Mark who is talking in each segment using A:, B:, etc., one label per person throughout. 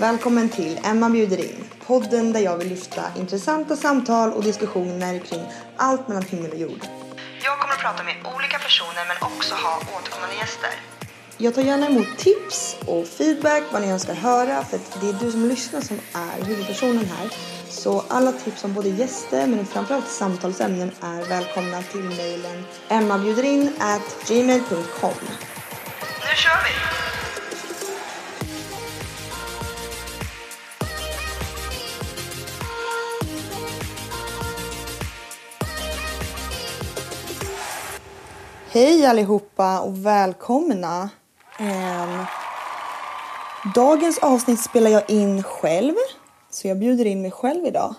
A: Välkommen till Emma bjuder in. Podden där jag vill lyfta intressanta samtal och diskussioner kring allt mellan himmel och jord. Jag kommer att prata med olika personer men också ha återkommande gäster. Jag tar gärna emot tips och feedback vad ni önskar höra för att det är du som lyssnar som är huvudpersonen här. Så alla tips om både gäster men framförallt samtalsämnen är välkomna till mejlen emmabjuderin gmail.com. Nu kör vi! Hej allihopa och välkomna! Um, dagens avsnitt spelar jag in själv, så jag bjuder in mig själv idag.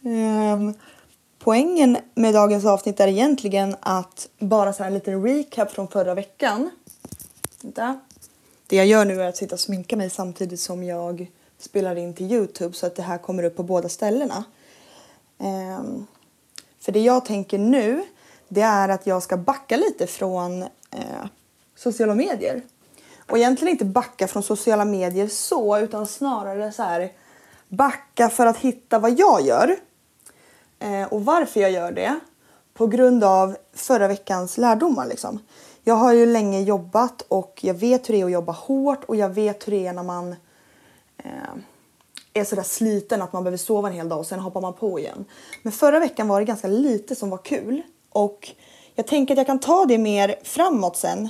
A: um, poängen med dagens avsnitt är egentligen att bara så här en liten recap från förra veckan. Vänta. Det jag gör nu är att sitta och sminka mig samtidigt som jag spelar in till Youtube så att det här kommer upp på båda ställena. Um, för det jag tänker nu det är att jag ska backa lite från eh, sociala medier. Och egentligen inte backa från sociala medier så utan snarare så här backa för att hitta vad jag gör. Eh, och varför jag gör det. På grund av förra veckans lärdomar liksom. Jag har ju länge jobbat och jag vet hur det är att jobba hårt och jag vet hur det är när man eh, är sådär sliten att man behöver sova en hel dag och sen hoppar man på igen. Men förra veckan var det ganska lite som var kul. Och jag tänker att jag kan ta det mer framåt sen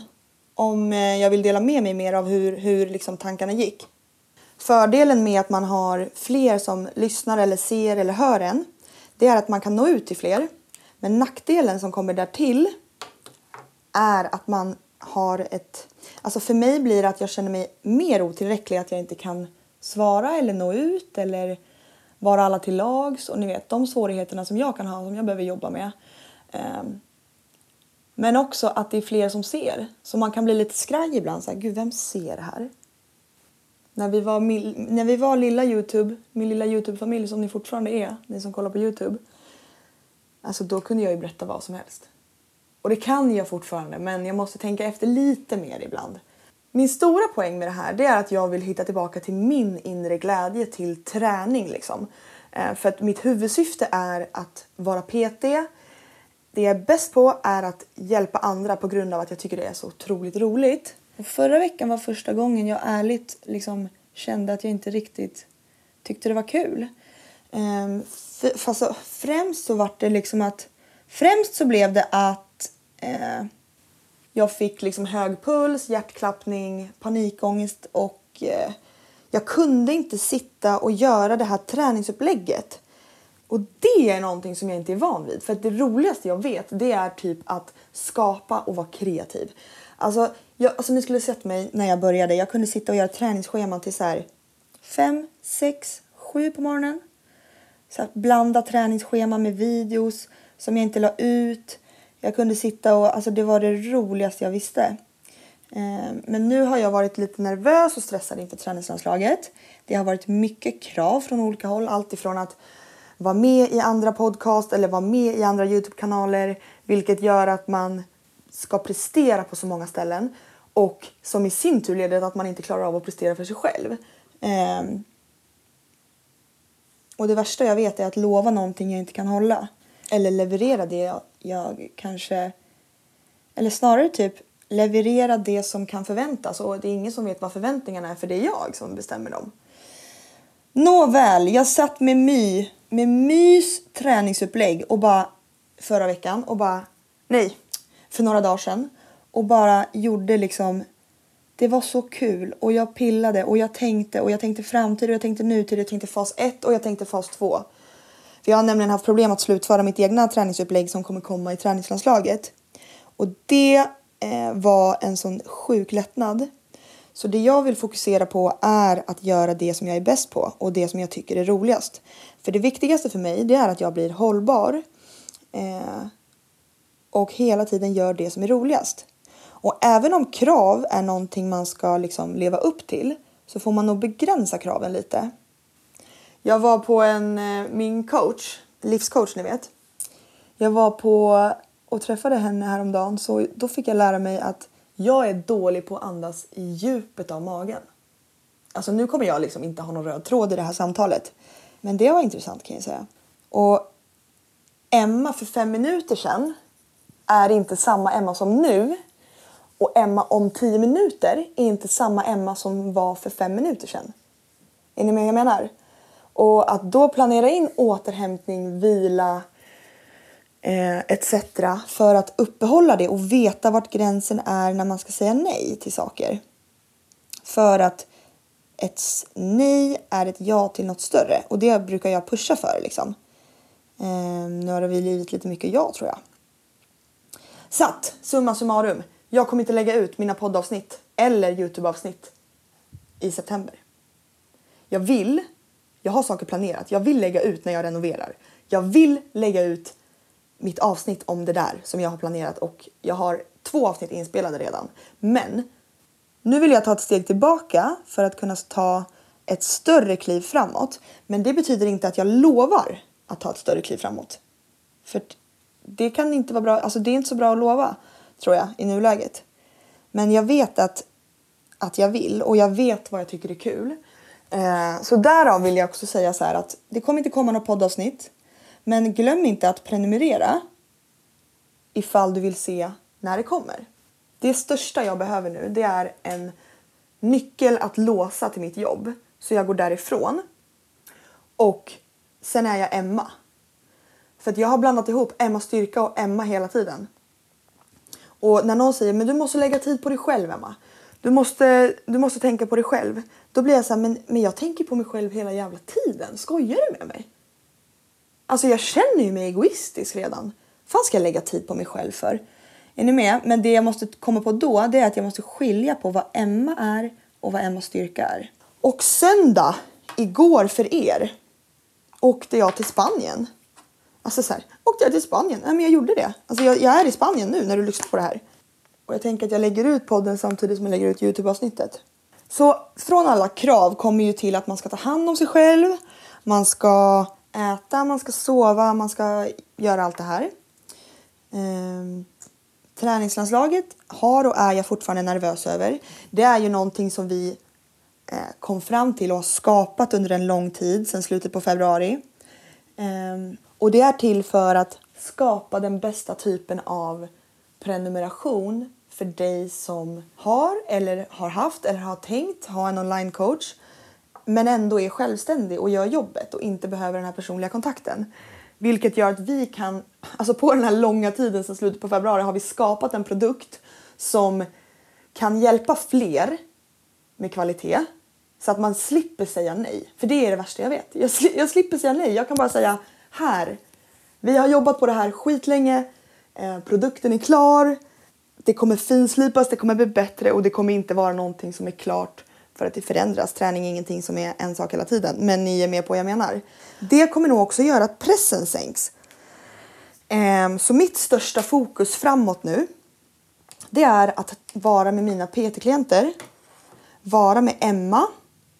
A: om eh, jag vill dela med mig mer av hur, hur liksom tankarna gick. Fördelen med att man har fler som lyssnar eller ser eller hör en, det är att man kan nå ut till fler. Men nackdelen som kommer därtill är att man har ett... Alltså för mig blir det att jag känner mig mer otillräcklig, att jag inte kan svara eller nå ut eller vara alla till lags och ni vet de svårigheterna som jag kan ha som jag behöver jobba med. Ehm, men också att det är fler som ser. Så man kan bli lite skraj ibland. Så här, Gud, vem ser det här? När vi, var, när vi var lilla Youtube, min lilla Youtube-familj som ni fortfarande är, ni som kollar på Youtube. Alltså då kunde jag ju berätta vad som helst. Och det kan jag fortfarande men jag måste tänka efter lite mer ibland. Min stora poäng med det här det är att jag vill hitta tillbaka till min inre glädje till träning liksom. Ehm, för att mitt huvudsyfte är att vara PT, det jag är bäst på är att hjälpa andra på grund av att jag tycker det är så otroligt roligt. Och förra veckan var första gången jag ärligt liksom kände att jag inte riktigt tyckte det var kul. Ehm, um, fast så, främst så var det liksom att främst så blev det att uh, jag fick liksom hög puls, hjärtklappning, panikångest och uh, jag kunde inte sitta och göra det här träningsupplägget. Och det är någonting som jag inte är van vid. För det roligaste jag vet det är typ att skapa och vara kreativ. Alltså, jag, alltså ni skulle sett mig när jag började. Jag kunde sitta och göra träningsscheman till så här fem, sex, sju på morgonen. Så att blanda träningsschema med videos som jag inte la ut. Jag kunde sitta och alltså det var det roligaste jag visste. Eh, men nu har jag varit lite nervös och stressad inför träningslandslaget. Det har varit mycket krav från olika håll. Allt ifrån att vara med i andra podcast eller vara med i andra Youtube-kanaler vilket gör att man ska prestera på så många ställen och som i sin tur leder till att man inte klarar av att prestera för sig själv. Um, och det värsta jag vet är att lova någonting jag inte kan hålla. Eller leverera det jag, jag kanske... Eller snarare typ leverera det som kan förväntas och det är ingen som vet vad förväntningarna är för det är jag som bestämmer dem. Nåväl, jag satt med My med mys träningsupplägg och bara förra veckan och bara nej, för några dagar sedan och bara gjorde liksom det var så kul och jag pillade och jag tänkte och jag tänkte framtid och jag tänkte nutid, och jag tänkte fas 1 och jag tänkte fas 2. För jag har nämligen haft problem att slutföra mitt egna träningsupplägg som kommer komma i träningslandslaget. Och det eh, var en sån sjuk lättnad. Så det jag vill fokusera på är att göra det som jag är bäst på och det som jag tycker är roligast. För det viktigaste för mig det är att jag blir hållbar eh, och hela tiden gör det som är roligast. Och även om krav är någonting man ska liksom leva upp till så får man nog begränsa kraven lite. Jag var på en, eh, min coach, livscoach ni vet. Jag var på och träffade henne häromdagen så då fick jag lära mig att jag är dålig på att andas i djupet av magen. Alltså nu kommer jag liksom inte ha någon röd tråd i det här samtalet. Men det var intressant kan jag säga. Och Emma för fem minuter sedan är inte samma Emma som nu. Och Emma om tio minuter är inte samma Emma som var för fem minuter sedan. Är ni med vad jag menar? Och att då planera in återhämtning, vila eh, etc. för att uppehålla det och veta vart gränsen är när man ska säga nej till saker. För att ett nej är ett ja till något större och det brukar jag pusha för liksom. Eh, nu har det blivit lite mycket ja tror jag. Så att, summa summarum. Jag kommer inte lägga ut mina poddavsnitt eller Youtube-avsnitt i september. Jag vill, jag har saker planerat. Jag vill lägga ut när jag renoverar. Jag vill lägga ut mitt avsnitt om det där som jag har planerat och jag har två avsnitt inspelade redan. Men nu vill jag ta ett steg tillbaka för att kunna ta ett större kliv framåt. Men det betyder inte att jag lovar att ta ett större kliv framåt. För det kan inte vara bra, alltså det är inte så bra att lova tror jag i nuläget. Men jag vet att, att jag vill och jag vet vad jag tycker är kul. Eh, så därav vill jag också säga så här att det kommer inte komma något poddavsnitt. Men glöm inte att prenumerera ifall du vill se när det kommer. Det största jag behöver nu det är en nyckel att låsa till mitt jobb så jag går därifrån. Och sen är jag Emma. För att jag har blandat ihop Emma styrka och Emma hela tiden. Och när någon säger men du måste lägga tid på dig själv Emma. Du måste, du måste tänka på dig själv. Då blir jag så här, men, men jag tänker på mig själv hela jävla tiden. Skojar du med mig? Alltså jag känner ju mig egoistisk redan. fan ska jag lägga tid på mig själv för? Är ni med? Men det jag måste komma på då det är att jag måste skilja på vad Emma är och vad Emmas styrka är. Och söndag, igår för er, åkte jag till Spanien. Alltså så här, åkte jag till Spanien? Ja, men jag gjorde det. Alltså jag, jag är i Spanien nu när du lyssnar på det här. Och jag tänker att jag lägger ut podden samtidigt som jag lägger ut Youtube-avsnittet. Så från alla krav kommer ju till att man ska ta hand om sig själv. Man ska äta, man ska sova, man ska göra allt det här. Ehm, träningslandslaget har och är jag fortfarande nervös över. Det är ju någonting som vi eh, kom fram till och har skapat under en lång tid sedan slutet på februari. Ehm, och det är till för att skapa den bästa typen av prenumeration för dig som har eller har haft eller har tänkt ha en online coach men ändå är självständig och gör jobbet och inte behöver den här personliga kontakten. Vilket gör att vi kan, alltså på den här långa tiden sedan slutet på februari har vi skapat en produkt som kan hjälpa fler med kvalitet så att man slipper säga nej. För det är det värsta jag vet. Jag, sli jag slipper säga nej. Jag kan bara säga här. Vi har jobbat på det här skitlänge. Eh, produkten är klar. Det kommer finslipas, det kommer bli bättre och det kommer inte vara någonting som är klart för att det förändras. Träning är ingenting som är en sak hela tiden. Men ni är med på vad jag menar. Det kommer nog också göra att pressen sänks. Ehm, så mitt största fokus framåt nu det är att vara med mina PT-klienter, vara med Emma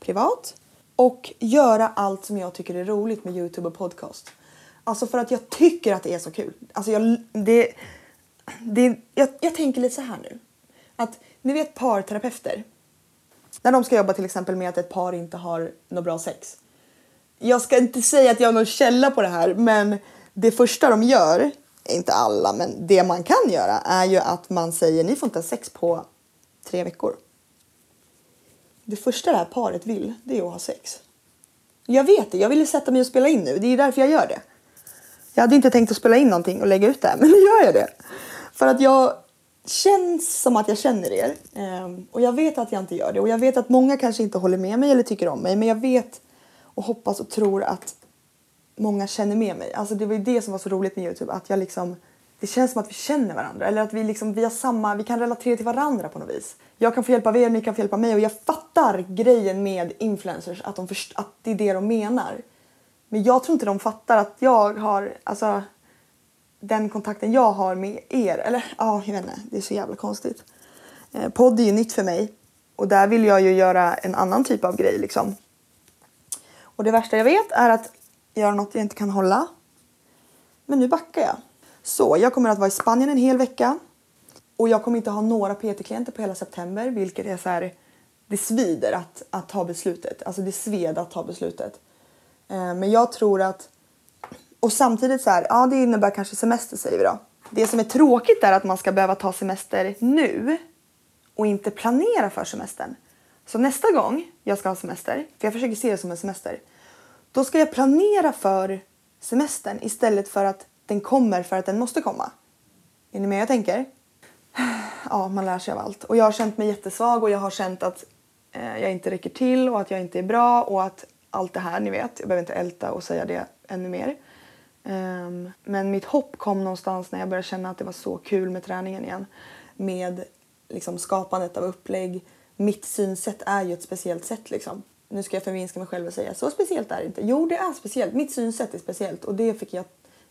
A: privat och göra allt som jag tycker är roligt med Youtube och podcast. Alltså för att jag tycker att det är så kul. Alltså jag, det, det, jag, jag tänker lite så här nu. Att ni vet parterapeuter när de ska jobba till exempel med att ett par inte har något bra sex. Jag ska inte säga att jag har någon källa på det här men det första de gör, inte alla men det man kan göra är ju att man säger ni får inte ha sex på tre veckor. Det första det här paret vill det är att ha sex. Jag vet det, jag ville sätta mig och spela in nu. Det är därför jag gör det. Jag hade inte tänkt att spela in någonting och lägga ut det men nu gör jag det. För att jag känns som att jag känner er. Ehm, och jag vet att jag inte gör det. Och jag vet att många kanske inte håller med mig eller tycker om mig. Men jag vet och hoppas och tror att många känner med mig. Alltså det var ju det som var så roligt med Youtube. Att jag liksom, det känns som att vi känner varandra. Eller att vi liksom, vi har samma, vi kan relatera till varandra på något vis. Jag kan få hjälp av er, ni kan få hjälp av mig. Och jag fattar grejen med influencers. Att, de först, att det är det de menar. Men jag tror inte de fattar att jag har, alltså den kontakten jag har med er. Eller ja, jag vet inte. Det är så jävla konstigt. Eh, podd är ju nytt för mig. Och där vill jag ju göra en annan typ av grej liksom. Och det värsta jag vet är att göra något jag inte kan hålla. Men nu backar jag. Så jag kommer att vara i Spanien en hel vecka. Och jag kommer inte ha några PT-klienter på hela september. Vilket är så här det svider att, att ta beslutet. Alltså det sved att ta beslutet. Eh, men jag tror att... Och samtidigt så här, ja det innebär kanske semester säger vi då. Det som är tråkigt är att man ska behöva ta semester nu och inte planera för semestern. Så nästa gång jag ska ha semester, för jag försöker se det som en semester, då ska jag planera för semestern istället för att den kommer för att den måste komma. Är ni med jag tänker? Ja, man lär sig av allt. Och jag har känt mig jättesvag och jag har känt att eh, jag inte räcker till och att jag inte är bra och att allt det här, ni vet. Jag behöver inte älta och säga det ännu mer. Um, men mitt hopp kom någonstans när jag började känna att det var så kul med träningen igen. Med liksom, skapandet av upplägg. Mitt synsätt är ju ett speciellt sätt liksom. Nu ska jag förminska mig själv och säga så speciellt är det inte. Jo, det är speciellt. Mitt synsätt är speciellt och det fick jag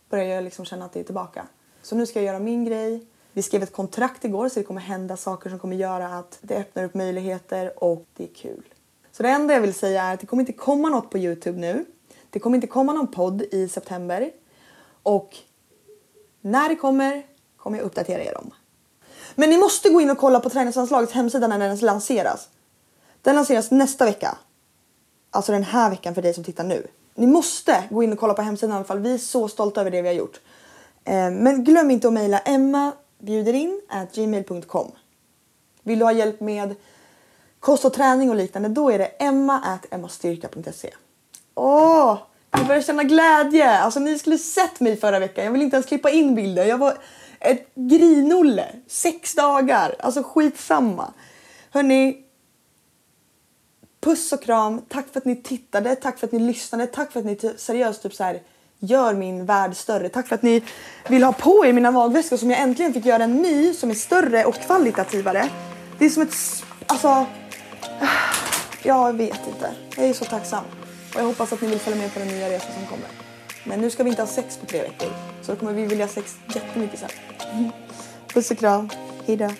A: börja liksom känna att det är tillbaka. Så nu ska jag göra min grej. Vi skrev ett kontrakt igår så det kommer hända saker som kommer göra att det öppnar upp möjligheter och det är kul. Så det enda jag vill säga är att det kommer inte komma något på Youtube nu. Det kommer inte komma någon podd i september. Och när det kommer kommer jag uppdatera er om. Men ni måste gå in och kolla på träningsanslagets hemsida när den lanseras. Den lanseras nästa vecka. Alltså den här veckan för dig som tittar nu. Ni måste gå in och kolla på hemsidan i alla fall. Vi är så stolta över det vi har gjort. Eh, men glöm inte att mejla Emma Vill du ha hjälp med kost och träning och liknande då är det emma emmastyrka.se. Åh, jag börjar känna glädje. Alltså ni skulle sett mig förra veckan. Jag vill inte ens klippa in bilder. Jag var ett grinolle. Sex dagar. Alltså skitsamma. Hörni. Puss och kram. Tack för att ni tittade. Tack för att ni lyssnade. Tack för att ni seriöst typ så här gör min värld större. Tack för att ni vill ha på er mina magväskor som jag äntligen fick göra en ny som är större och kvalitativare. Det är som ett... Alltså... Jag vet inte. Jag är så tacksam. Och jag hoppas att ni vill följa med på den nya resan som kommer. Men nu ska vi inte ha sex på tre veckor. Så då kommer vi vilja ha sex jättemycket sen. Puss och kram. Hejdå.